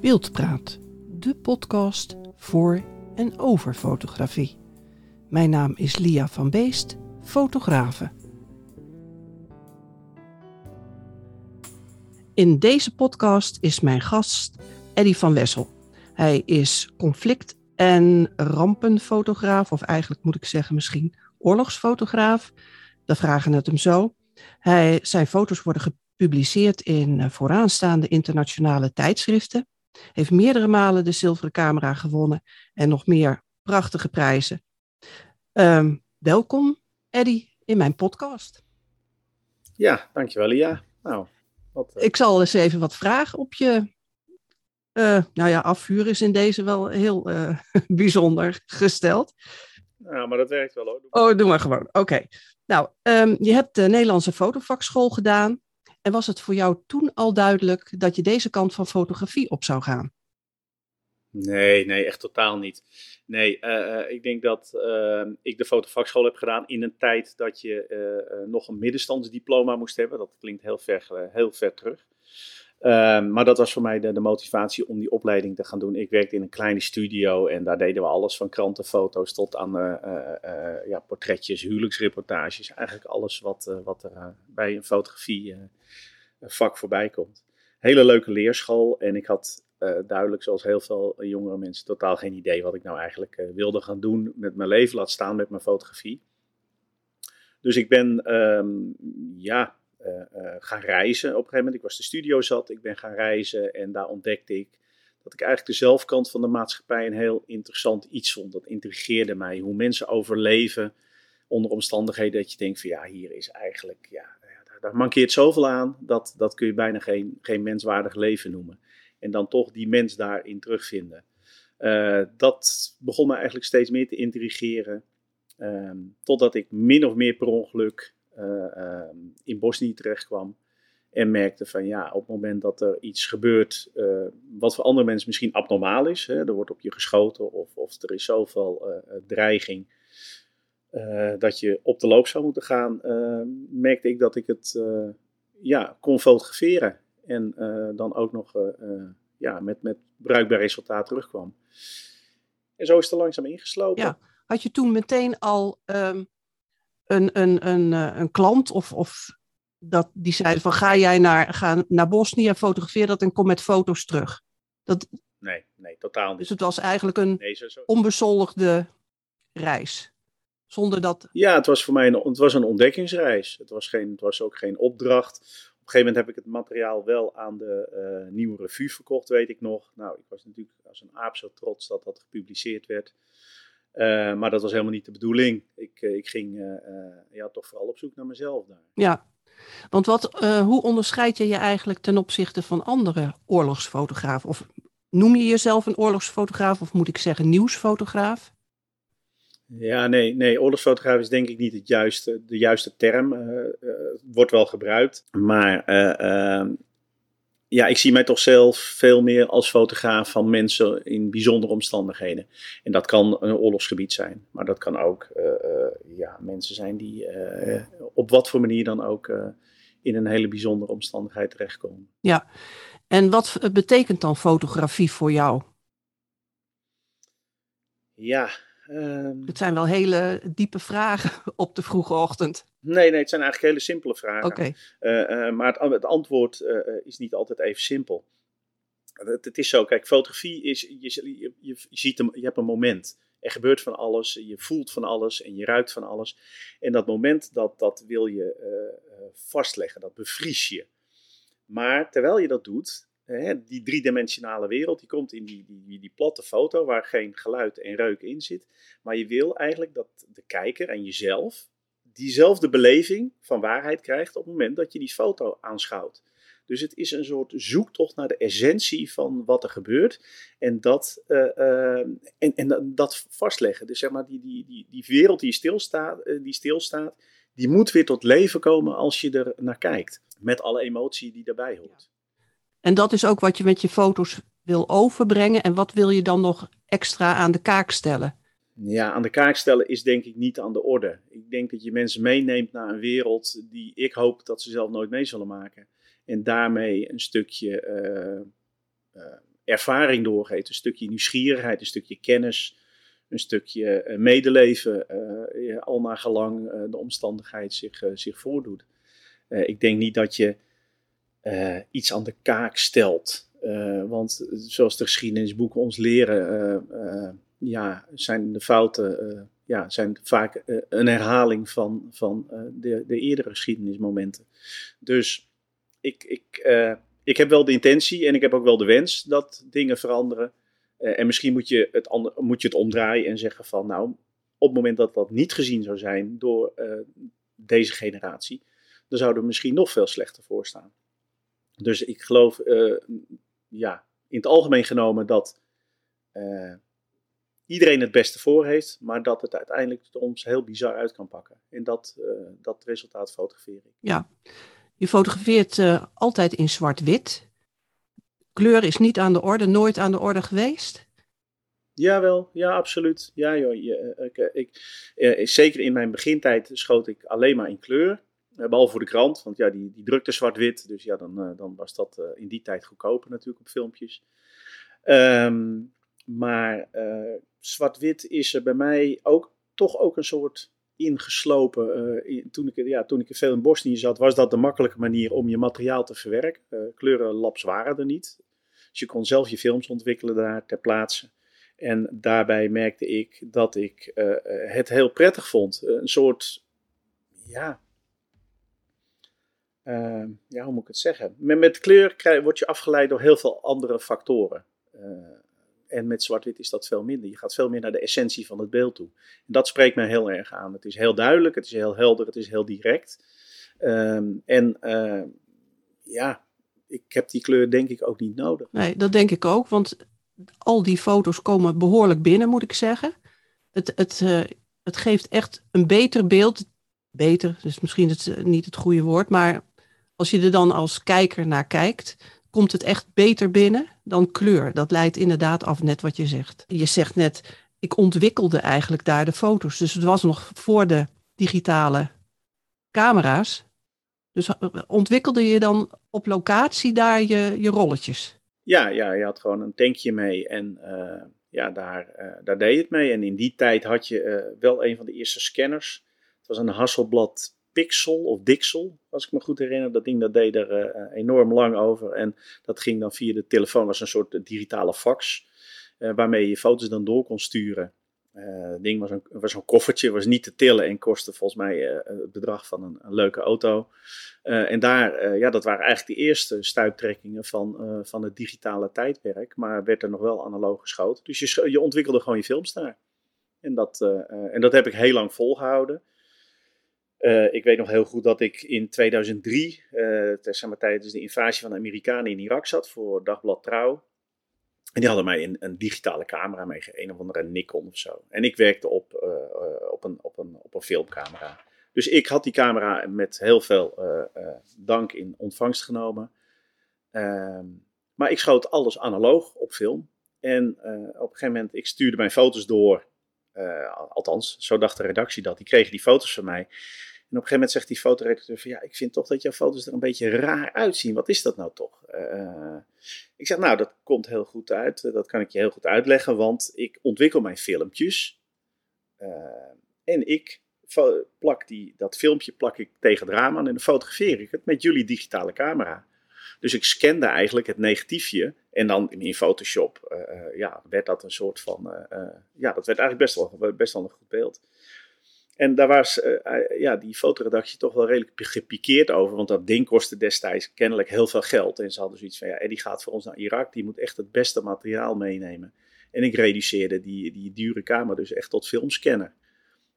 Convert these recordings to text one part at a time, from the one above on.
Beeldpraat, de podcast voor en over fotografie. Mijn naam is Lia van Beest, fotografe. In deze podcast is mijn gast Eddy van Wessel. Hij is conflict- en rampenfotograaf, of eigenlijk moet ik zeggen misschien oorlogsfotograaf. We vragen het hem zo. Zijn foto's worden gepubliceerd in eh, vooraanstaande internationale tijdschriften. Heeft meerdere malen de zilveren camera gewonnen en nog meer prachtige prijzen. Ehm, welkom, Eddy, in mijn podcast. Ja, dankjewel, Lia. Nou, wat, uh... Ik zal eens even wat vragen op je. Uh, nou ja, afvuren is in deze wel heel uh, bijzonder gesteld. Ja, maar dat werkt wel hoor. Oh, doe maar gewoon. Oké. Nou, um, je hebt de Nederlandse fotovakschool gedaan. En was het voor jou toen al duidelijk dat je deze kant van fotografie op zou gaan? Nee, nee, echt totaal niet. Nee, uh, ik denk dat uh, ik de fotovakschool heb gedaan in een tijd dat je uh, nog een middenstandsdiploma moest hebben. Dat klinkt heel ver, heel ver terug. Um, maar dat was voor mij de, de, motivatie om die opleiding te gaan doen. Ik werkte in een kleine studio en daar deden we alles van krantenfoto's tot aan uh, uh, ja, portretjes, huwelijksreportages. Eigenlijk alles wat, wat er bij een fotografie vak voorbij komt. Hele leuke leerschool en ik had duidelijk, zoals heel veel jongere mensen, totaal geen idee wat ik nou eigenlijk wilde gaan doen met mijn leven, laat staan met mijn fotografie. Dus ik ben, um, ja, gaan reizen op een gegeven moment. Ik was de studio zat, ik ben gaan reizen en daar ontdekte ik dat ik eigenlijk de zelfkant van de maatschappij een heel interessant iets vond. Dat intrigeerde mij, hoe mensen overleven onder omstandigheden dat je denkt van ja, hier is eigenlijk, ja, daar, daar mankeert zoveel aan, dat, dat kun je bijna geen, geen menswaardig leven noemen. En dan toch die mens daarin terugvinden. Uh, dat begon me eigenlijk steeds meer te intrigeren. Um, totdat ik min of meer per ongeluk in Bosnië terecht kwam. En merkte van ja, op het moment dat er iets gebeurt uh, wat voor andere mensen misschien abnormaal is. Hè, er wordt op je geschoten of, of er is zoveel uh, dreiging dat je op de loop zou moeten gaan. merkte ik dat ik het ja, kon fotograferen. En dan ook nog ja, met, met bruikbaar resultaat terugkwam. En zo is het er langzaam ingeslopen. Ja. Had je toen meteen al um, een, een, een, een klant of, of dat die zeiden van ga jij naar, ga naar Bosnië en fotografeer dat en kom met foto's terug? Dat, nee, nee, totaal niet. Dus het was eigenlijk een nee, zo, zo. onbezoldigde reis. Zonder dat... Ja, het was voor mij een, het was een ontdekkingsreis. Het was, geen, het was ook geen opdracht. Op een gegeven moment heb ik het materiaal wel aan de uh, nieuwe revue verkocht, weet ik nog. Nou, ik was natuurlijk als een aap zo trots dat dat gepubliceerd werd. Uh, maar dat was helemaal niet de bedoeling. Ik, uh, ik ging uh, ja, toch vooral op zoek naar mezelf daar. Ja, want wat, hoe onderscheid je je eigenlijk ten opzichte van andere oorlogsfotografen? Of noem je jezelf een oorlogsfotograaf of moet ik zeggen nieuwsfotograaf? Ja, nee, nee, oorlogsfotograaf is denk ik niet het juiste, de juiste term. het wordt wel gebruikt, maar ehm, ja, ik zie mij toch zelf veel meer als fotograaf van mensen in bijzondere omstandigheden. En dat kan een oorlogsgebied zijn, maar dat kan ook uh, uh, ja, mensen zijn die uh, op wat voor manier dan ook in een hele bijzondere omstandigheid terechtkomen. Ja, en wat betekent dan fotografie voor jou? Ja. Um... Het zijn wel hele diepe vragen op de vroege ochtend. Nee, nee, het zijn eigenlijk hele simpele vragen. Okay. Uh, uh, maar het, het antwoord uh, is niet altijd even simpel. Het, het, is zo, kijk, fotografie is, je, je, je, ziet een, je hebt een moment. Er gebeurt van alles, je voelt van alles en je ruikt van alles. En dat moment, dat, dat wil je vastleggen, dat bevries je. Maar terwijl je dat doet, die driedimensionale wereld, die komt in die, die, die platte foto waar geen geluid en reuk in zit. Maar je wil eigenlijk dat de kijker en jezelf diezelfde beleving van waarheid krijgt op het moment dat je die foto aanschouwt. Dus het is een soort zoektocht naar de essentie van wat er gebeurt. En dat, uh, uh, en, en dat vastleggen. Dus zeg maar, die, die, die, die wereld die stilstaat, uh, die stilstaat, die moet weer tot leven komen als je er naar kijkt. Met alle emotie die daarbij hoort. En dat is ook wat je met je foto's wil overbrengen. En wat wil je dan nog extra aan de kaak stellen? Ja, aan de kaak stellen is denk ik niet aan de orde. Ik denk dat je mensen meeneemt naar een wereld die ik hoop dat ze zelf nooit mee zullen maken. En daarmee een stukje uh, uh, ervaring doorgeeft. Een stukje nieuwsgierigheid, een stukje kennis, een stukje medeleven. al naar gelang de omstandigheid zich, zich voordoet. ik denk niet dat je iets aan de kaak stelt. want zoals de geschiedenisboeken ons leren, ja, zijn de fouten ja, zijn vaak eh, een herhaling van, van eh, de, de eerdere geschiedenismomenten. Dus ik, ik, eh, ik heb wel de intentie en ik heb ook wel de wens dat dingen veranderen. en misschien moet je, het moet je het omdraaien en zeggen van nou, op het moment dat dat niet gezien zou zijn door deze generatie, dan zouden we misschien nog veel slechter voor staan. Dus ik geloof, ja, in het algemeen genomen dat iedereen het beste voor heeft, maar dat het uiteindelijk ons heel bizar uit kan pakken. En dat, uh, dat resultaat fotografeer ik. Ja, je fotografeert altijd in zwart-wit. Kleur is niet aan de orde, nooit aan de orde geweest? Jawel, ja, absoluut. Ja, joh, je, ik, ik, zeker in mijn begintijd schoot ik alleen maar in kleur. Behalve voor de krant, want ja, die, die drukte zwart-wit. Dus ja, dan, dan was dat in die tijd goedkoper natuurlijk op filmpjes. Um, maar zwart-wit is er bij mij ook toch ook een soort ingeslopen. Toen, ik, ja, toen ik veel in Bosnië zat, was dat de makkelijke manier om je materiaal te verwerken. Uh, kleurenlabs waren er niet. Dus je kon zelf je films ontwikkelen daar ter plaatse. En daarbij merkte ik dat ik het heel prettig vond. een soort, ja, ja, hoe moet ik het zeggen? Met, met kleur krijg, word je afgeleid door heel veel andere factoren. En met zwart-wit is dat veel minder. Je gaat veel meer naar de essentie van het beeld toe. En dat spreekt mij heel erg aan. Het is heel duidelijk, het is heel helder, het is heel direct. Ehm, en ja, ik heb die kleur denk ik ook niet nodig. Nee, dat denk ik ook, want al die foto's komen behoorlijk binnen, moet ik zeggen. Het, het, uh, het geeft echt een beter beeld. Beter, dus misschien het, uh, niet het goede woord, maar als je er dan als kijker naar kijkt, komt het echt beter binnen dan kleur. Dat leidt inderdaad af, net wat je zegt. Je zegt net, ik ontwikkelde eigenlijk daar de foto's. Dus het was nog voor de digitale camera's. Dus eh, ontwikkelde je dan op locatie daar je, je rolletjes? Ja, ja, je had gewoon een tankje mee en uh, ja, daar, uh, daar deed je het mee. En in die tijd had je wel een van de eerste scanners. Het was een Hasselblad Pixel of Dixel, als ik me goed herinner. Dat ding dat deed er uh, enorm lang over. En dat ging dan via de telefoon, was een soort digitale fax. Uh, waarmee je foto's dan door kon sturen. Het ding was een, was een koffertje, was niet te tillen en kostte volgens mij het bedrag van een, een leuke auto. en daar, ja, dat waren eigenlijk de eerste stuiptrekkingen van, van het digitale tijdperk. Maar werd er nog wel analoog geschoten. Dus je, je ontwikkelde gewoon je films daar. En dat, en dat heb ik heel lang volgehouden. Uh, ik weet nog heel goed dat ik in 2003, uh, maar, tijdens de invasie van de Amerikanen in Irak zat voor Dagblad Trouw. En die hadden mij een, een digitale camera meegegeven, een of andere Nikon of zo. En ik werkte op, uh, op, een, op, een, op een filmcamera. Dus ik had die camera met heel veel dank in ontvangst genomen. Ehm, maar ik schoot alles analoog op film. En op een gegeven moment, ik stuurde mijn foto's door. althans, zo dacht de redactie dat. Die kregen die foto's van mij. Op een gegeven moment zegt die fotoredacteur van ja, ik vind toch dat jouw foto's er een beetje raar uitzien. Wat is dat nou toch? Uh, ik zeg nou, dat komt heel goed uit. Dat kan ik je heel goed uitleggen, want ik ontwikkel mijn filmpjes. En ik plak die, dat filmpje plak ik tegen het raam aan en dan fotografeer ik het met jullie digitale camera. Dus ik scande eigenlijk het negatiefje en dan in Photoshop ja, werd dat een soort van, ja, dat werd eigenlijk best wel, best wel een goed beeld. En daar was uh, ja, die fotoredactie toch wel redelijk gepikeerd over. Want dat ding kostte destijds kennelijk heel veel geld. En ze hadden zoiets van, ja, die gaat voor ons naar Irak. Die moet echt het beste materiaal meenemen. En ik reduceerde die, die dure kamer dus echt tot filmscanner.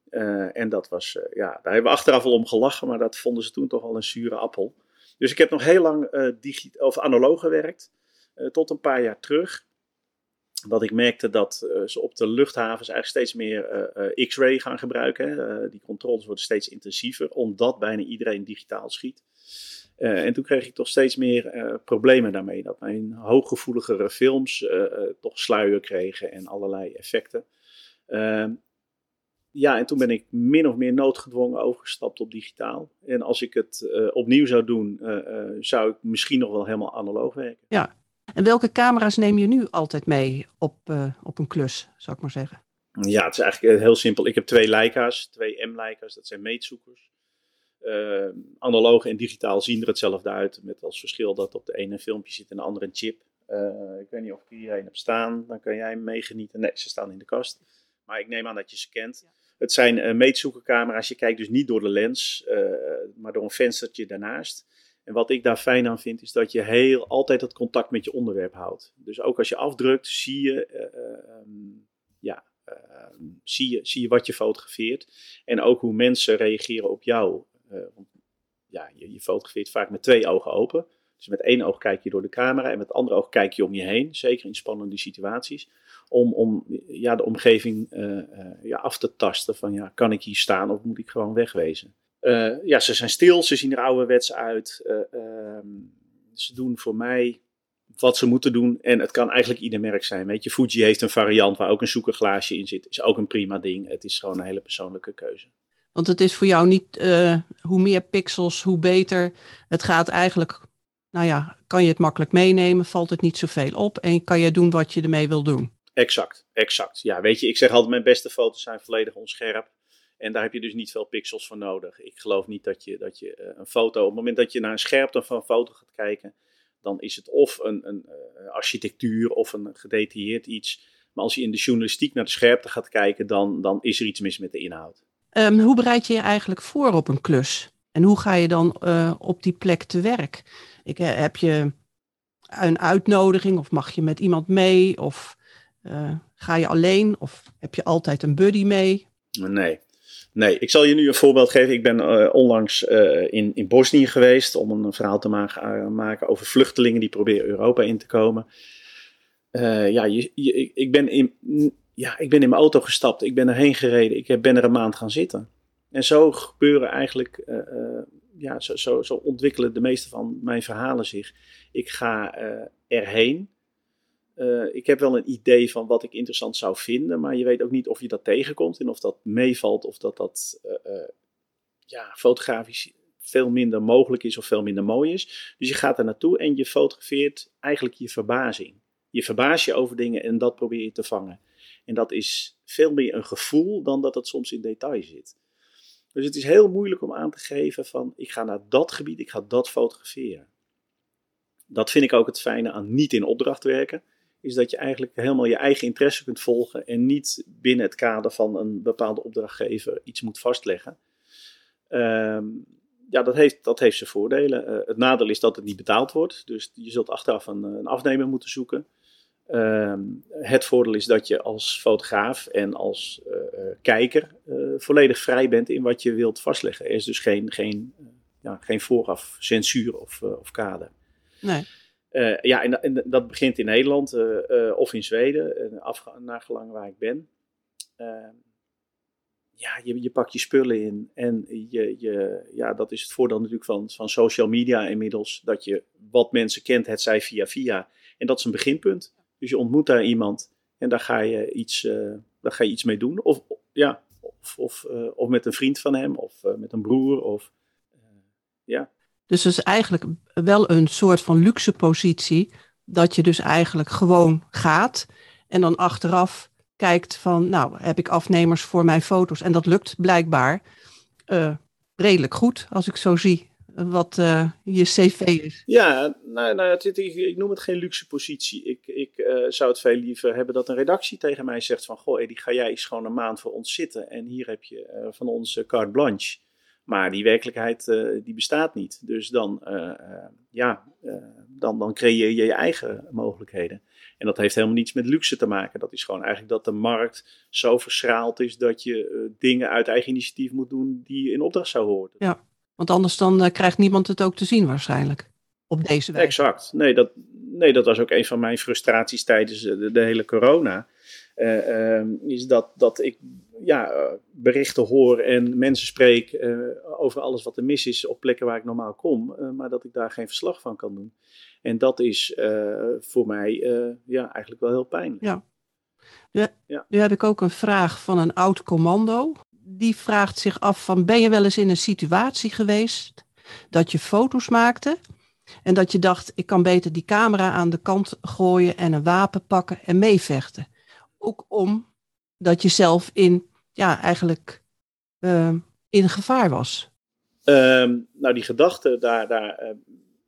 Uh, en dat was, ja, daar hebben we achteraf al om gelachen. Maar dat vonden ze toen toch al een zure appel. Dus ik heb nog heel lang of analoog gewerkt. tot een paar jaar terug dat ik merkte dat uh, ze op de luchthavens eigenlijk steeds meer uh, X-ray gaan gebruiken. die controles worden steeds intensiever, omdat bijna iedereen digitaal schiet. en toen kreeg ik toch steeds meer problemen daarmee. Dat mijn hooggevoeligere films toch sluier kregen en allerlei effecten. Ehm, ja, en toen ben ik min of meer noodgedwongen overgestapt op digitaal. En als ik het opnieuw zou doen, zou ik misschien nog wel helemaal analoog werken. Ja, En welke camera's neem je nu altijd mee op, uh, op een klus, zou ik maar zeggen? Ja, het is eigenlijk heel simpel. Ik heb twee Leica's, twee M-Leica's, dat zijn meetzoekers. Uh, analoog en digitaal zien er hetzelfde uit, met als verschil dat op de ene een filmpje zit en de andere een chip. Uh, ik weet niet of ik hier een heb staan, dan kan jij meegenieten. Nee, ze staan in de kast. Maar ik neem aan dat je ze kent. Het zijn uh, meetzoekercamera's. Je kijkt dus niet door de lens, maar door een venstertje daarnaast. En wat ik daar fijn aan vind, is dat je heel altijd het contact met je onderwerp houdt. Dus ook als je afdrukt, zie je, um, ja, uh, zie, je, zie je wat je fotografeert. En ook hoe mensen reageren op jou. Uh, ja, je, je, fotografeert vaak met twee ogen open. Dus met één oog kijk je door de camera en met het andere oog kijk je om je heen. Zeker in spannende situaties. Om, om ja, de omgeving ja, af te tasten van ja, kan ik hier staan of moet ik gewoon wegwezen. Uh, ja, ze zijn stil, ze zien er ouderwets uit. Uh, ze doen voor mij wat ze moeten doen. En het kan eigenlijk ieder merk zijn. Weet je, Fuji heeft een variant waar ook een zoekerglaasje in zit. Is ook een prima ding. Het is gewoon een hele persoonlijke keuze. Want het is voor jou niet uh, hoe meer pixels, hoe beter. Het gaat eigenlijk, nou ja, kan je het makkelijk meenemen, valt het niet zoveel op en kan je doen wat je ermee wil doen. Exact, exact. Ja, weet je, ik zeg altijd, mijn beste foto's zijn volledig onscherp. En daar heb je dus niet veel pixels voor nodig. Ik geloof niet dat je, dat je uh, een foto, op het moment dat je naar een scherpte van een foto gaat kijken, dan is het of een, een uh, architectuur of een gedetailleerd iets. Maar als je in de journalistiek naar de scherpte gaat kijken, dan, dan is er iets mis met de inhoud. Um, hoe bereid je je eigenlijk voor op een klus? En hoe ga je dan uh, op die plek te werk? Ik, heb je een uitnodiging of mag je met iemand mee? Of ga je alleen? Of heb je altijd een buddy mee? Nee, Nee, ik zal je nu een voorbeeld geven. Ik ben uh, onlangs uh, in, in Bosnië geweest om een verhaal te maken, uh, maken over vluchtelingen die proberen Europa in te komen. ja, ik, ben in, ja, ik ben in mijn auto gestapt, ik ben erheen gereden, ik ben er een maand gaan zitten. En zo gebeuren eigenlijk, ja, zo, zo, zo, ontwikkelen de meeste van mijn verhalen zich. Ik ga erheen uh, ik heb wel een idee van wat ik interessant zou vinden, maar je weet ook niet of je dat tegenkomt en of dat meevalt of dat dat uh, uh, ja, fotografisch veel minder mogelijk is of veel minder mooi is. Dus je gaat er naartoe en je fotografeert eigenlijk je verbazing. Je verbaas je over dingen en dat probeer je te vangen. En dat is veel meer een gevoel dan dat het soms in detail zit. Dus het is heel moeilijk om aan te geven van ik ga naar dat gebied, ik ga dat fotograferen. Dat vind ik ook het fijne aan niet in opdracht werken is dat je eigenlijk helemaal je eigen interesse kunt volgen en niet binnen het kader van een bepaalde opdrachtgever iets moet vastleggen. Um, ja, dat heeft, dat heeft zijn voordelen. Uh, het nadeel is dat het niet betaald wordt, dus je zult achteraf een, een afnemer moeten zoeken. Um, het voordeel is dat je als fotograaf en als uh, kijker volledig vrij bent in wat je wilt vastleggen. Er is dus geen, geen, ja, geen vooraf censuur of, of kader. Nee. Uh, ja, en, dat begint in Nederland uh, uh, of in Zweden, af, nagelang waar ik ben. Ehm, ja, je, je pakt je spullen in en je, je, ja, dat is het voordeel natuurlijk van, van social media inmiddels, dat je wat mensen kent, het zij via via. En dat is een beginpunt. Dus je ontmoet daar iemand en daar ga je iets, daar ga je iets mee doen. Of, ja, of, of, of met een vriend van hem, of met een broer, of ja. Dus het is eigenlijk wel een soort van luxe positie. Dat je dus eigenlijk gewoon gaat. En dan achteraf kijkt van, nou, heb ik afnemers voor mijn foto's? En dat lukt blijkbaar uh, redelijk goed, als ik zo zie wat uh, je cv is. Ja, nou, nou het, ik, ik, noem het geen luxe positie. Ik, ik uh, zou het veel liever hebben dat een redactie tegen mij zegt van... Goh, die ga jij eens gewoon een maand voor ons zitten. En hier heb je van ons carte blanche. Maar die werkelijkheid uh, die bestaat niet. Dus dan, uh, uh, ja, dan, dan creëer je je eigen mogelijkheden. En dat heeft helemaal niets met luxe te maken. Dat is gewoon eigenlijk dat de markt zo verschraald is dat je dingen uit eigen initiatief moet doen die in opdracht zou horen. Ja, want anders dan krijgt niemand het ook te zien waarschijnlijk. Op deze wijze. Exact. Nee, dat, nee, dat was ook een van mijn frustraties tijdens de, de hele corona. Uh, is dat, dat ik ja, eh, berichten hoor en mensen spreek uh, over alles wat er mis is op plekken waar ik normaal kom, uh, maar dat ik daar geen verslag van kan doen. En dat is voor mij ja, eigenlijk wel heel pijnlijk. Ja. Nu, ja. nu heb ik ook een vraag van een oud commando. Die vraagt zich af van ben je wel eens in een situatie geweest dat je foto's maakte En dat je dacht, ik kan beter die camera aan de kant gooien en een wapen pakken en meevechten. Ook omdat je zelf in, ja, eigenlijk uh, in gevaar was. Um, nou, die gedachte, daar, daar, uh,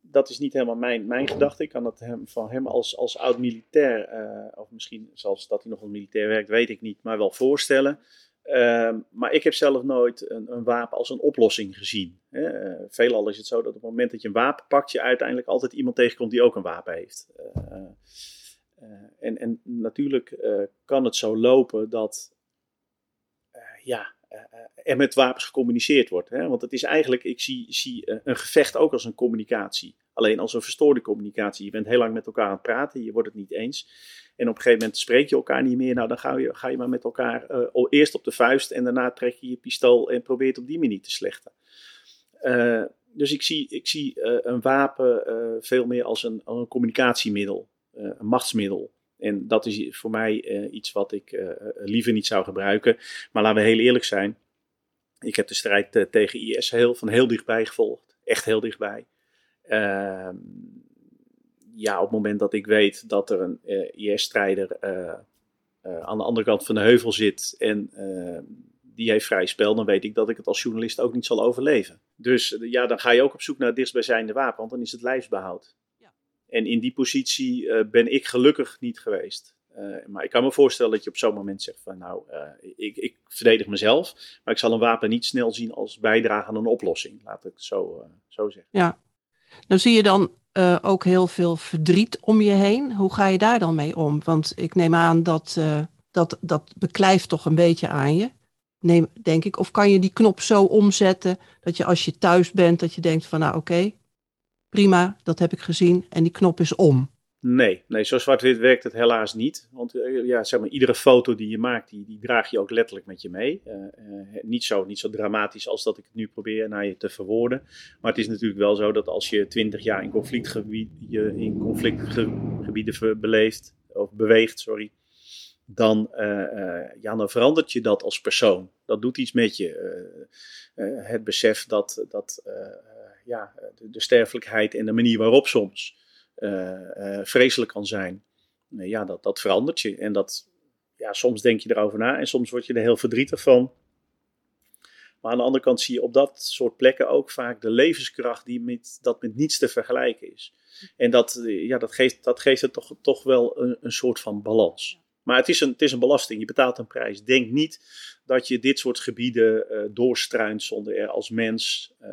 dat is niet helemaal mijn, mijn gedachte. Ik kan dat hem, van hem als, als oud-militair, uh, of misschien zelfs dat hij nog als militair werkt, weet ik niet, maar wel voorstellen. Maar ik heb zelf nooit een, een wapen als een oplossing gezien. Uh, veelal is het zo dat op het moment dat je een wapen pakt, je uiteindelijk altijd iemand tegenkomt die ook een wapen heeft. Uh, en, en natuurlijk kan het zo lopen dat ja, er met wapens gecommuniceerd wordt. Hè? Want het is eigenlijk, ik zie, zie een gevecht ook als een communicatie. Alleen als een verstoorde communicatie. Je bent heel lang met elkaar aan het praten, je wordt het niet eens. En op een gegeven moment spreek je elkaar niet meer. Nou, dan ga je, ga je maar met elkaar uh, eerst op de vuist en daarna trek je je pistool en probeert op die manier te slechten. Dus ik zie, ik zie een wapen veel meer als een, als een communicatiemiddel, een machtsmiddel. En dat is voor mij iets wat ik liever niet zou gebruiken. Maar laten we heel eerlijk zijn. Ik heb de strijd tegen IS heel, van heel dichtbij gevolgd. Echt heel dichtbij. Ehm, ja, op het moment dat ik weet dat er een IS-strijder aan de andere kant van de heuvel zit en die heeft vrij spel, dan weet ik dat ik het als journalist ook niet zal overleven. Dus ja, dan ga je ook op zoek naar het dichtstbijzijnde wapen, want dan is het lijfsbehoud. En in die positie ben ik gelukkig niet geweest. maar ik kan me voorstellen dat je op zo'n moment zegt van nou, ik, ik, verdedig mezelf, maar ik zal een wapen niet snel zien als bijdrage aan een oplossing. Laat ik het zo, zo zeggen. Ja, nou zie je dan ook heel veel verdriet om je heen. Hoe ga je daar dan mee om? Want ik neem aan dat dat, dat beklijft toch een beetje aan je. Neem, denk ik. Of kan je die knop zo omzetten dat je als je thuis bent, dat je denkt van nou oké, prima, dat heb ik gezien en die knop is om. Nee, nee zo zwart-wit werkt het helaas niet. Want uh, ja, zeg maar, iedere foto die je maakt, die, die draag je ook letterlijk met je mee. Uh, uh, niet, zo, niet zo dramatisch als dat ik het nu probeer naar je te verwoorden. Maar het is natuurlijk wel zo dat als je twintig jaar in, conflictgebied, je in conflictgebieden beleeft, of beweegt, sorry, dan, ja, dan verandert je dat als persoon. Dat doet iets met je. het besef dat, dat ja, de, de sterfelijkheid en de manier waarop soms uh, vreselijk kan zijn. Nee, ja, dat, dat verandert je. En dat, ja, soms denk je erover na en soms word je er heel verdrietig van. Maar aan de andere kant zie je op dat soort plekken ook vaak de levenskracht die met, dat met niets te vergelijken is. En dat, ja, dat, geeft, dat geeft het toch, toch wel een, een soort van balans. Maar het is, een, het is een belasting, je betaalt een prijs. Denk niet dat je dit soort gebieden uh, doorstruint zonder er als mens uh,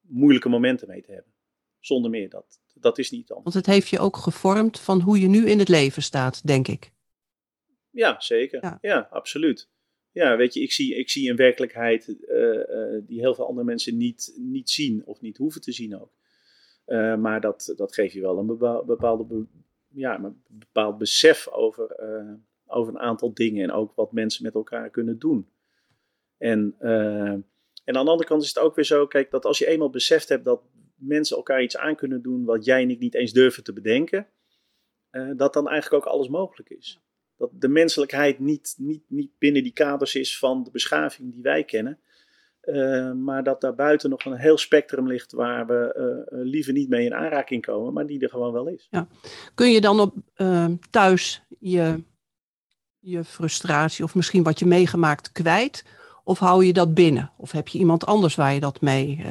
moeilijke momenten mee te hebben. Zonder meer, dat, dat is niet dan. Want het heeft je ook gevormd van hoe je nu in het leven staat, denk ik. Ja, zeker. Ja, absoluut. Ja, weet je, ik zie, ik zie een werkelijkheid uh, uh, die heel veel andere mensen niet, niet zien of niet hoeven te zien ook. Uh, maar dat, dat geeft je wel een bepaalde, be, ja, een bepaald besef over, over een aantal dingen en ook wat mensen met elkaar kunnen doen. En, en aan de andere kant is het ook weer zo, kijk, dat als je eenmaal beseft hebt dat mensen elkaar iets aan kunnen doen wat jij en ik niet eens durven te bedenken, uh, dat dan eigenlijk ook alles mogelijk is. Dat de menselijkheid niet, niet, niet binnen die kaders is van de beschaving die wij kennen, uh, maar dat daarbuiten nog een heel spectrum ligt waar we uh, liever niet mee in aanraking komen, maar die er gewoon wel is. Ja. Kun je dan op thuis je, je frustratie of misschien wat je meegemaakt kwijt? Of hou je dat binnen? Of heb je iemand anders waar je dat mee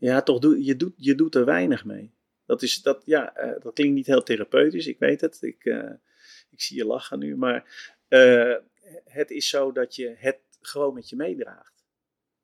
ja, toch doe je, doet, je doet er weinig mee. Dat, is, dat, ja, uh, dat klinkt niet heel therapeutisch, ik weet het. Ik, uh, ik zie je lachen nu. Maar het is zo dat je het gewoon met je meedraagt.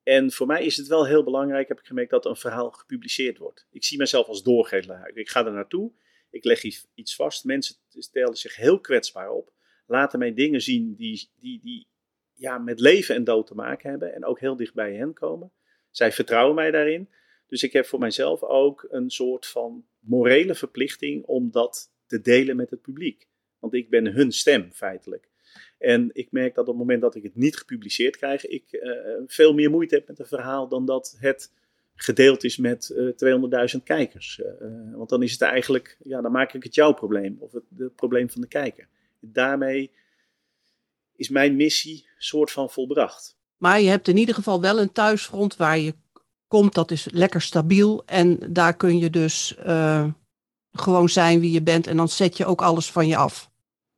En voor mij is het wel heel belangrijk, heb ik gemerkt, dat een verhaal gepubliceerd wordt. Ik zie mezelf als doorgever. Ik ga er naartoe, ik leg iets vast. Mensen stellen zich heel kwetsbaar op. Laten mij dingen zien die, die, die ja, met leven en dood te maken hebben. En ook heel dicht bij hen komen. Zij vertrouwen mij daarin. Dus ik heb voor mijzelf ook een soort van morele verplichting om dat te delen met het publiek. Want ik ben hun stem feitelijk. En ik merk dat op het moment dat ik het niet gepubliceerd krijg, ik uh, veel meer moeite heb met een verhaal dan dat het gedeeld is met uh, eh, 200.000 kijkers. Uh, want dan is het eigenlijk, ja, dan maak ik het jouw probleem of het, het probleem van de kijker. Daarmee is mijn missie soort van volbracht. Maar je hebt in ieder geval wel een thuisfront waar je komt, dat is lekker stabiel. En daar kun je dus uh, gewoon zijn wie je bent. En dan zet je ook alles van je af.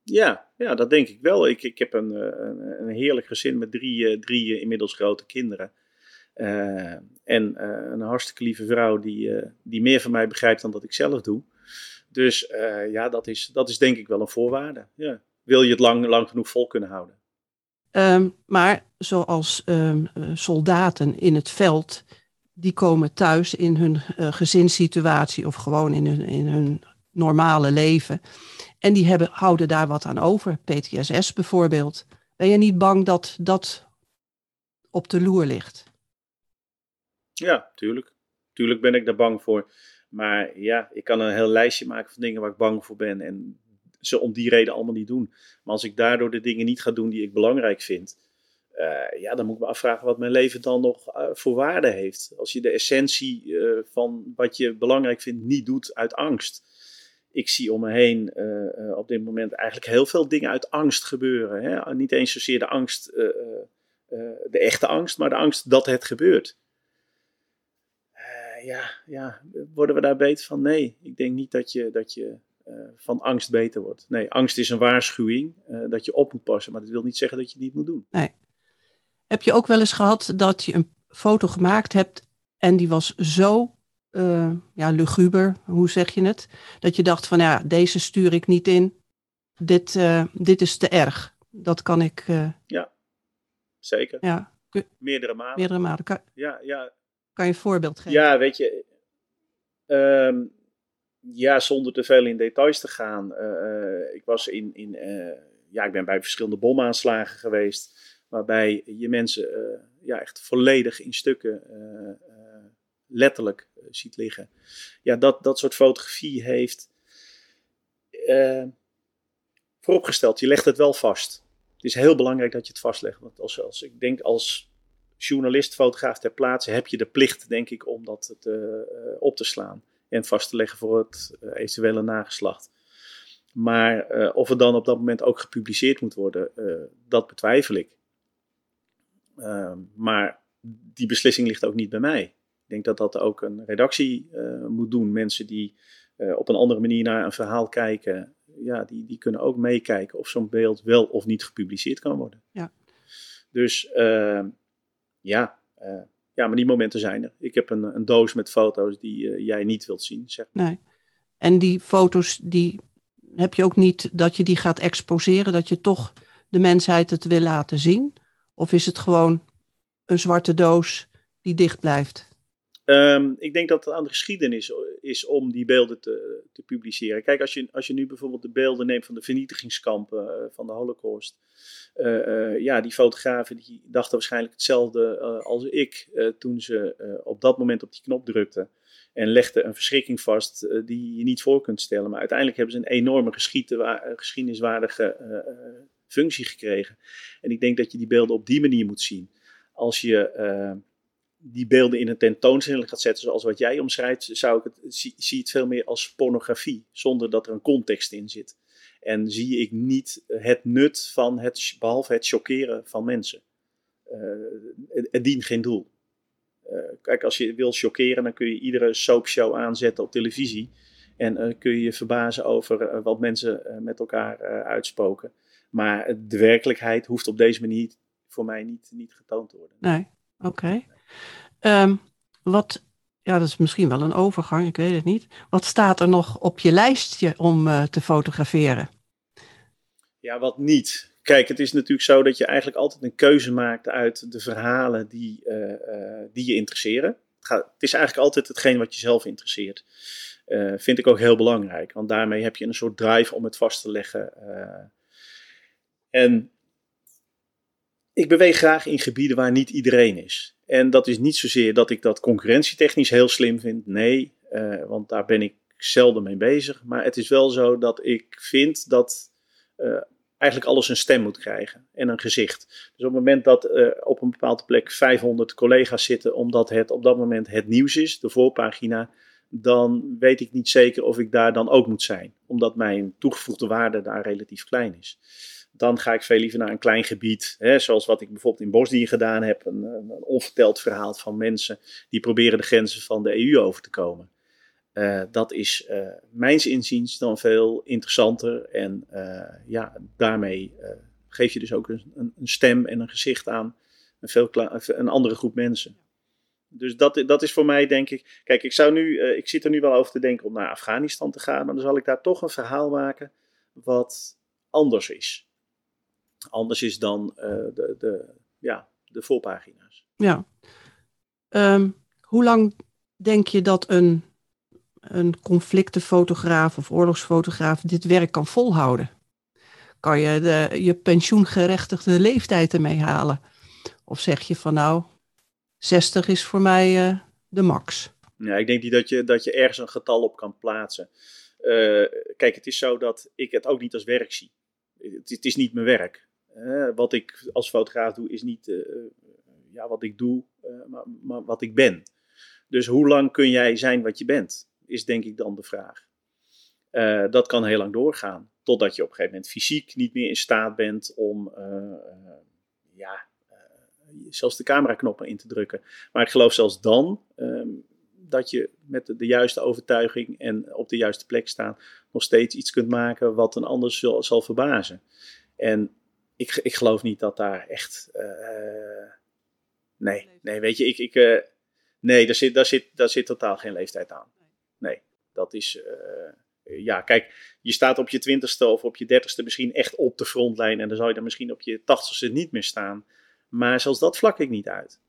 Ja, ja dat denk ik wel. Ik, ik heb een, een, een heerlijk gezin met drie, drie inmiddels grote kinderen. Uh, en uh, een hartstikke lieve vrouw die, die meer van mij begrijpt dan dat ik zelf doe. Dus ja, dat is, dat is denk ik wel een voorwaarde. Ja. Wil je het lang, lang genoeg vol kunnen houden. Um, maar zoals um, soldaten in het veld, die komen thuis in hun gezinssituatie of gewoon in hun, in hun normale leven. En die hebben, houden daar wat aan over. PTSS bijvoorbeeld. Ben je niet bang dat dat op de loer ligt? Ja, tuurlijk. Tuurlijk ben ik daar bang voor. Maar ja, ik kan een heel lijstje maken van dingen waar ik bang voor ben. En ze om die reden allemaal niet doen. Maar als ik daardoor de dingen niet ga doen die ik belangrijk vind. Uh, ja, dan moet ik me afvragen wat mijn leven dan nog uh, voor waarde heeft. Als je de essentie uh, van wat je belangrijk vindt niet doet uit angst. Ik zie om me heen op dit moment eigenlijk heel veel dingen uit angst gebeuren. Hè? Niet eens zozeer de angst, de echte angst, maar de angst dat het gebeurt ja, ja, worden we daar beter van? Nee, ik denk niet dat je, dat je van angst beter wordt. Nee, angst is een waarschuwing uh, dat je op moet passen, maar dat wil niet zeggen dat je het niet moet doen. Nee. Heb je ook wel eens gehad dat je een foto gemaakt hebt en die was zo uh, ja, luguber, hoe zeg je het? Dat je dacht van ja, deze stuur ik niet in, dit, dit is te erg. Dat kan ik. Ja, zeker. Ja. Meerdere malen. Meerdere malen. Kan... Ja, ja, kan je een voorbeeld geven? Ja, weet je. Um, ja, zonder te veel in details te gaan. Uh, ik was in. in uh, ja, ik ben bij verschillende bomaanslagen geweest. Waarbij je mensen ja, echt volledig in stukken letterlijk ziet liggen. Ja, dat, dat soort fotografie heeft. vooropgesteld, je legt het wel vast. Het is heel belangrijk dat je het vastlegt. Want als, als ik denk als journalist, fotograaf ter plaatse heb je de plicht, denk ik, om dat te, op te slaan en vast te leggen voor het uh, eventuele nageslacht. Maar uh, of het dan op dat moment ook gepubliceerd moet worden, dat betwijfel ik. Ehm, maar die beslissing ligt ook niet bij mij. Ik denk dat dat ook een redactie moet doen. Mensen die op een andere manier naar een verhaal kijken, ja, die, die kunnen ook meekijken of zo'n beeld wel of niet gepubliceerd kan worden. Ja. Dus ehm, ja, ja, maar die momenten zijn er. Ik heb een, een doos met foto's die uh, jij niet wilt zien. Zeg. Nee. En die foto's, die heb je ook niet dat je die gaat exposeren, dat je toch de mensheid het wil laten zien? Of is het gewoon een zwarte doos die dicht blijft? Um, ik denk dat het aan de geschiedenis is om die beelden te, te publiceren. Kijk, als je, als je nu bijvoorbeeld de beelden neemt van de vernietigingskampen uh, van de Holocaust. Uh, uh, ja, die fotografen die dachten waarschijnlijk hetzelfde als ik toen ze op dat moment op die knop drukten. En legden een verschrikking vast die je niet voor kunt stellen. Maar uiteindelijk hebben ze een enorme geschiedeniswaardige functie gekregen. En ik denk dat je die beelden op die manier moet zien. Als je die beelden in een tentoonstelling gaat zetten zoals wat jij omschrijft, zou ik het, zie, zie het veel meer als pornografie, zonder dat er een context in zit. En zie ik niet het nut van het, behalve het chockeren van mensen. Uh, het, dient geen doel. Uh, kijk, als je wil chockeren, dan kun je iedere soapshow aanzetten op televisie. En uh, kun je je verbazen over wat mensen met elkaar uitspoken. Maar de werkelijkheid hoeft op deze manier voor mij niet, niet getoond te worden. Nee, oké. Um, wat, ja, dat is misschien wel een overgang, ik weet het niet. Wat staat er nog op je lijstje om uh, te fotograferen? Ja, wat niet. Kijk, het is natuurlijk zo dat je eigenlijk altijd een keuze maakt uit de verhalen die, uh, uh, die je interesseren. Het, gaat, het, is eigenlijk altijd hetgeen wat je zelf interesseert. vind ik ook heel belangrijk, want daarmee heb je een soort drive om het vast te leggen. en ik beweeg graag in gebieden waar niet iedereen is. En dat is niet zozeer dat ik dat concurrentietechnisch heel slim vind. Nee, uh, want daar ben ik zelden mee bezig. Maar het is wel zo dat ik vind dat uh, eigenlijk alles een stem moet krijgen en een gezicht. Dus op het moment dat uh, op een bepaalde plek 500 collega's zitten, omdat het op dat moment het nieuws is, de voorpagina, dan weet ik niet zeker of ik daar dan ook moet zijn, omdat mijn toegevoegde waarde daar relatief klein is. Dan ga ik veel liever naar een klein gebied. Hè, zoals wat ik bijvoorbeeld in Bosnië gedaan heb. Een, een, onverteld verhaal van mensen die proberen de grenzen van de EU over te komen. Uh, dat is uh, mijns inziens dan veel interessanter. En uh, ja, daarmee geef je dus ook een, een, stem en een gezicht aan een, veel een andere groep mensen. Dus dat, dat is voor mij denk ik. Kijk, ik, zou nu, ik zit er nu wel over te denken om naar Afghanistan te gaan. Maar dan zal ik daar toch een verhaal maken wat anders is anders is dan uh, de, de, ja, de voorpagina's. Ja. Um, hoe lang denk je dat een, een conflictenfotograaf of oorlogsfotograaf dit werk kan volhouden? Kan je de, je pensioengerechtigde leeftijd ermee halen? Of zeg je van nou, 60 is voor mij uh, de max? Ja, ik denk niet dat je, dat je ergens een getal op kan plaatsen. Uh, kijk, het is zo dat ik het ook niet als werk zie. Het, het is niet mijn werk wat ik als fotograaf doe, is niet uh, ja, wat ik doe, uh, maar, maar, wat ik ben. Dus hoe lang kun jij zijn wat je bent, is denk ik dan de vraag. Dat kan heel lang doorgaan, totdat je op een gegeven moment fysiek niet meer in staat bent om ja, zelfs de cameraknoppen in te drukken. Maar ik geloof zelfs dan um, dat je met de, de, juiste overtuiging en op de juiste plek staan, nog steeds iets kunt maken wat een ander zal, zal verbazen. En ik, ik geloof niet dat daar echt. Uh, nee, nee, weet je, ik. ik uh, nee, daar zit, daar, zit, daar zit totaal geen leeftijd aan. Nee, dat is. Uh, ja, kijk, je staat op je twintigste of op je dertigste misschien echt op de frontlijn. En dan zou je dan misschien op je tachtigste niet meer staan. Maar zelfs dat vlak ik niet uit.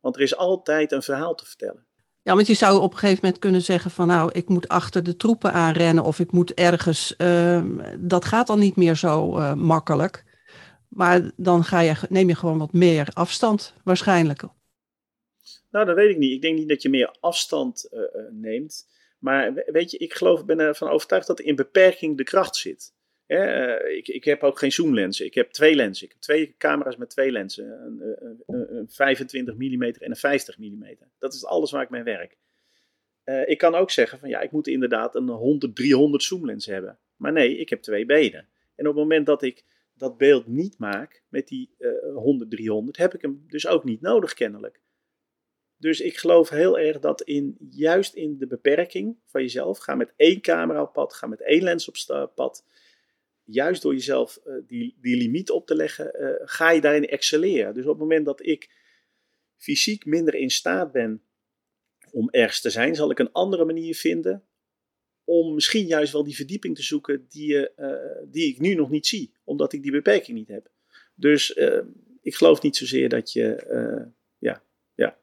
Want er is altijd een verhaal te vertellen. Ja, want je zou op een gegeven moment kunnen zeggen van nou, ik moet achter de troepen aanrennen of ik moet ergens. Uh, dat gaat dan niet meer zo uh, makkelijk. Maar dan ga je, neem je gewoon wat meer afstand waarschijnlijk. Nou, dat weet ik niet. Ik denk niet dat je meer afstand uh, neemt. Maar weet je, ik geloof, ben ervan overtuigd dat in beperking de kracht zit. uh, ik, ik, heb ook geen zoomlenzen. Ik heb twee lenzen. Ik heb twee camera's met twee lenzen. Een, een, een 25 mm en een 50 mm. Dat is alles waar ik mee werk. ik kan ook zeggen van ja, ik moet inderdaad een 100, 300 zoomlens hebben. Maar nee, ik heb twee benen. En op het moment dat ik dat beeld niet maak met die uh, 100, 300, heb ik hem dus ook niet nodig kennelijk. Dus ik geloof heel erg dat in, juist in de beperking van jezelf, ga met één camera op pad, ga met één lens op pad, juist door jezelf uh, die, die limiet op te leggen, uh, ga je daarin excelleren. Dus op het moment dat ik fysiek minder in staat ben om ergens te zijn, zal ik een andere manier vinden om misschien juist wel die verdieping te zoeken die, uh, die ik nu nog niet zie, omdat ik die beperking niet heb. Dus uh, ik geloof niet zozeer dat je, ja, ja,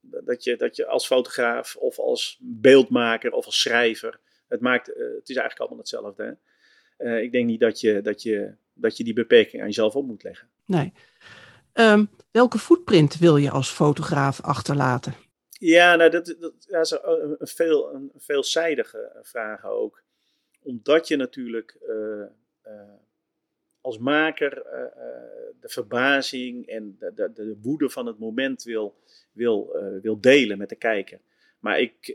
dat je, dat je als fotograaf of als beeldmaker of als schrijver, het, maakt, het is eigenlijk allemaal hetzelfde. Ik denk niet dat je, dat, je, dat je die beperking aan jezelf op moet leggen. Nee. Um, welke footprint wil je als fotograaf achterlaten? Ja, nou, dat, dat, is een, veel, een veelzijdige vraag ook. Omdat je natuurlijk uh, uh, als maker de verbazing en de, de, de, woede van het moment wil, wil, wil delen met de kijker. Maar ik,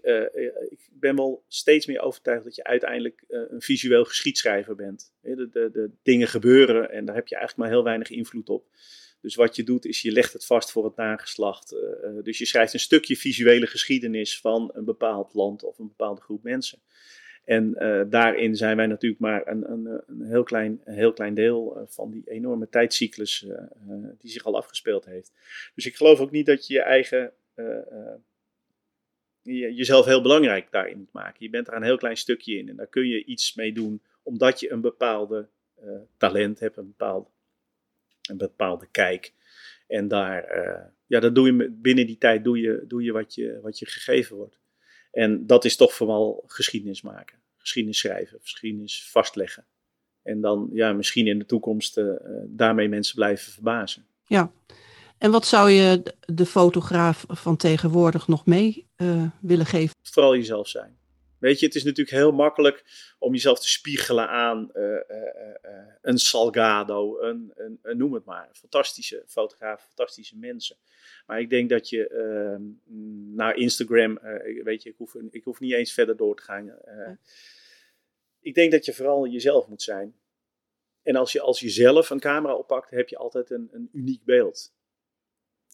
ik ben wel steeds meer overtuigd dat je uiteindelijk een visueel geschiedschrijver bent. De, de, de dingen gebeuren en daar heb je eigenlijk maar heel weinig invloed op. Dus wat je doet is je legt het vast voor het nageslacht. Uh, dus je schrijft een stukje visuele geschiedenis van een bepaald land of een bepaalde groep mensen. En uh, daarin zijn wij natuurlijk maar een, een, een, heel, klein, heel klein deel van die enorme tijdcyclus die zich al afgespeeld heeft. Dus ik geloof ook niet dat je je eigen, je, jezelf heel belangrijk daarin moet maken. Je bent er een heel klein stukje in en daar kun je iets mee doen omdat je een bepaalde talent hebt, een bepaald een bepaalde kijk. En daar, uh, ja, dat doe je binnen die tijd doe je, doe je, wat, je wat je gegeven wordt. En dat is toch vooral geschiedenis maken. Geschiedenis schrijven, geschiedenis vastleggen. En dan ja, misschien in de toekomst uh, daarmee mensen blijven verbazen. Ja, en wat zou je de fotograaf van tegenwoordig nog mee uh, willen geven? Vooral jezelf zijn. Weet je, het is natuurlijk heel makkelijk om jezelf te spiegelen aan uh, uh, uh, een Salgado, een, een, een, noem het maar. Fantastische fotografen, fantastische mensen. Maar ik denk dat je ehm, naar Instagram, weet je, ik hoef, ik hoef niet eens verder door te gaan. Ik denk dat je vooral jezelf moet zijn. en als je, als je zelf een camera oppakt, heb je altijd een, een uniek beeld.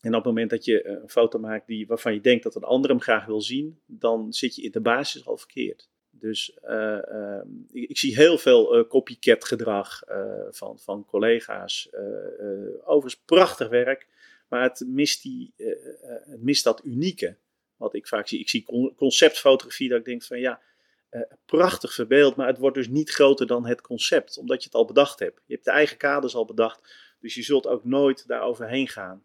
En op het moment dat je een foto maakt die, waarvan je denkt dat een ander hem graag wil zien, dan zit je in de basis al verkeerd. Dus uh, uh, ik, zie heel veel uh, copycat gedrag van, van collega's. overigens prachtig werk, maar het mist, die, mist dat unieke. Wat ik vaak zie. Ik zie conceptfotografie dat ik denk van ja, prachtig verbeeld, maar het wordt dus niet groter dan het concept, omdat je het al bedacht hebt. Je hebt de eigen kaders al bedacht, dus je zult ook nooit daar overheen gaan.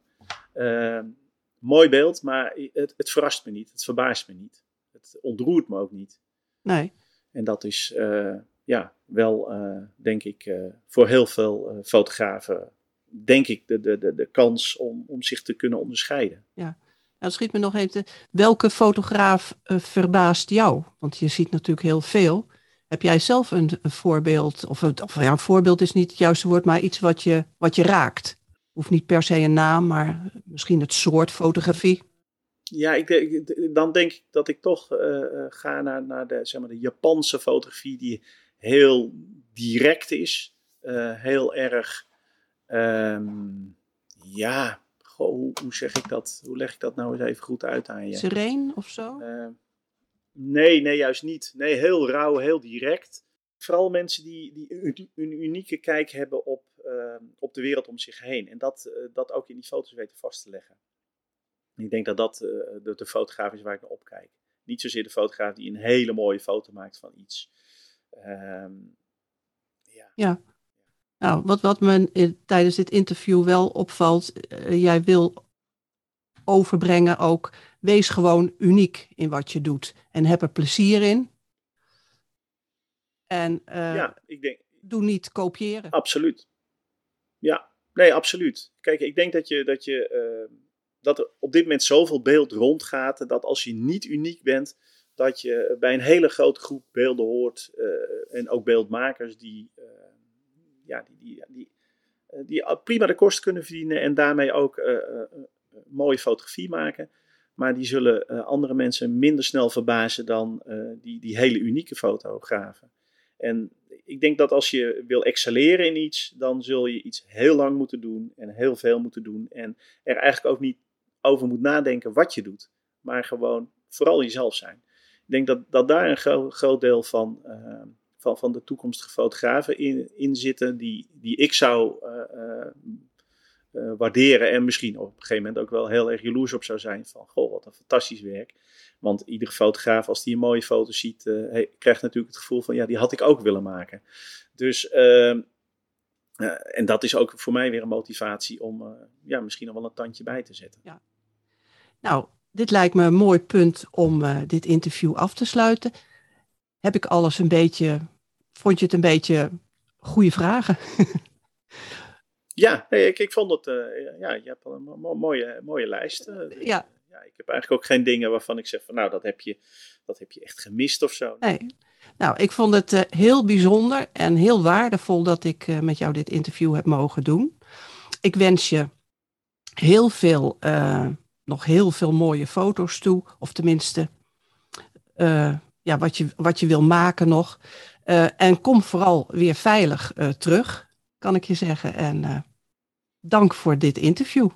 Mooi beeld, maar het, het verrast me niet, het verbaast me niet. Het ontroert me ook niet. Nee. En dat is uh, ja, wel, uh, denk ik, uh, voor heel veel fotografen, denk ik, de, de, de, de kans om, om zich te kunnen onderscheiden. Ja. Nou, schiet me nog even. Welke fotograaf verbaast jou? Want je ziet natuurlijk heel veel. Heb jij zelf een, een voorbeeld, of, of ja, een voorbeeld is niet het juiste woord, maar iets wat je, wat je raakt? Hoeft niet per se een naam, maar misschien het soort fotografie. Ja, ik, dan denk ik dat ik toch uh, ga naar, naar de, zeg maar, de Japanse fotografie, die heel direct is. Uh, heel erg, um, ja, goh, hoe, hoe, zeg ik dat? Hoe leg ik dat nou eens even goed uit aan je? Sereen of zo? nee, nee, juist niet. Nee, heel rauw, heel direct. Vooral mensen die, die een unieke kijk hebben op, ehm, op de wereld om zich heen. En dat, dat ook in die foto's weten vast te leggen. Ik denk dat dat uh, de, de, fotograaf is waar ik naar opkijk. Niet zozeer de fotograaf die een hele mooie foto maakt van iets. Um, ja. ja. Nou, wat, wat me tijdens dit interview wel opvalt, uh, jij wil overbrengen ook, wees gewoon uniek in wat je doet en heb er plezier in. En uh, ja, ik denk, doe niet kopiëren. Absoluut. Ja, nee, absoluut. Kijk, ik denk dat je, dat je ehm, dat er op dit moment zoveel beeld rondgaat. Dat als je niet uniek bent, dat je bij een hele grote groep beelden hoort. Uh, en ook beeldmakers die, uh, ja, die, die, die, die, prima de kosten kunnen verdienen. En daarmee ook mooie fotografie maken. Maar die zullen andere mensen minder snel verbazen dan die, die hele unieke fotografen. En ik denk dat als je wil excelleren in iets, dan zul je iets heel lang moeten doen en heel veel moeten doen. En er eigenlijk ook niet over moet nadenken wat je doet, maar gewoon vooral jezelf zijn. Ik denk dat, dat daar een groot deel van, uh, van, van de toekomstige fotografen in, in zitten, die, die ik zou uh, uh, waarderen en misschien op een gegeven moment ook wel heel erg jaloers op zou zijn van, goh, wat een fantastisch werk. Want iedere fotograaf, als die een mooie foto ziet, krijgt natuurlijk het gevoel van, ja, die had ik ook willen maken. Dus ehm, uh, en dat is ook voor mij weer een motivatie om ja, misschien nog wel een tandje bij te zetten. Ja. Nou, dit lijkt me een mooi punt om dit interview af te sluiten. Heb ik alles een beetje, vond je het een beetje goede vragen? ja, ik, ik vond het, ja, je hebt wel een mooie, mooie lijst. ja. ja. Ik heb eigenlijk ook geen dingen waarvan ik zeg van nou, dat heb je, dat heb je echt gemist of zo. Nee. Nou, ik vond het uh, heel bijzonder en heel waardevol dat ik uh, met jou dit interview heb mogen doen. Ik wens je heel veel, uh, nog heel veel mooie foto's toe, of tenminste, ja, wat, je, wat je wil maken nog. en kom vooral weer veilig terug, kan ik je zeggen. En dank voor dit interview.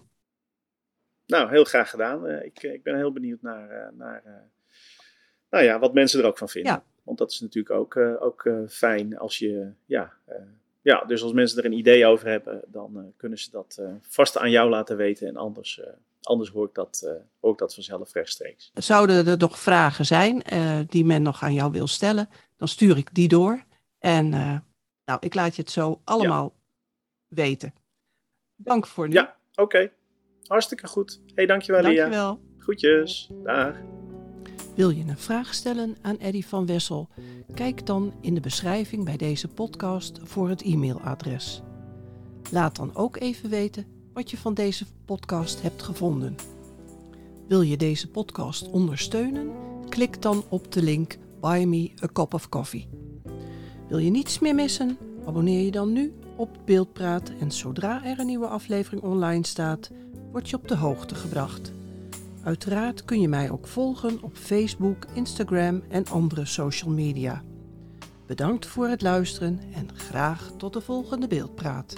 Nou, heel graag gedaan. ik, ik ben heel benieuwd naar, naar nou ja, wat mensen er ook van vinden. Ja. Want dat is natuurlijk ook, ook fijn als je, ja, ja, dus als mensen er een idee over hebben, dan kunnen ze dat vast aan jou laten weten. En anders, anders hoor, ik dat, hoor ik dat vanzelf rechtstreeks. Zouden er nog vragen zijn die men nog aan jou wil stellen, dan stuur ik die door. En nou, ik laat je het zo allemaal ja. weten. Dank voor nu. Ja, oké. Okay. Hartstikke goed. hey, dankjewel, Lia. Dankjewel. Groetjes. Dag. Wil je een vraag stellen aan Eddy van Wessel? Kijk dan in de beschrijving bij deze podcast voor het e-mailadres. Laat dan ook even weten wat je van deze podcast hebt gevonden. Wil je deze podcast ondersteunen? Klik dan op de link Buy Me a Cup of Coffee. Wil je niets meer missen? Abonneer je dan nu op Beeldpraat en zodra er een nieuwe aflevering online staat, word je op de hoogte gebracht. Uiteraard kun je mij ook volgen op Facebook, Instagram en andere social media. Bedankt voor het luisteren en graag tot de volgende beeldpraat.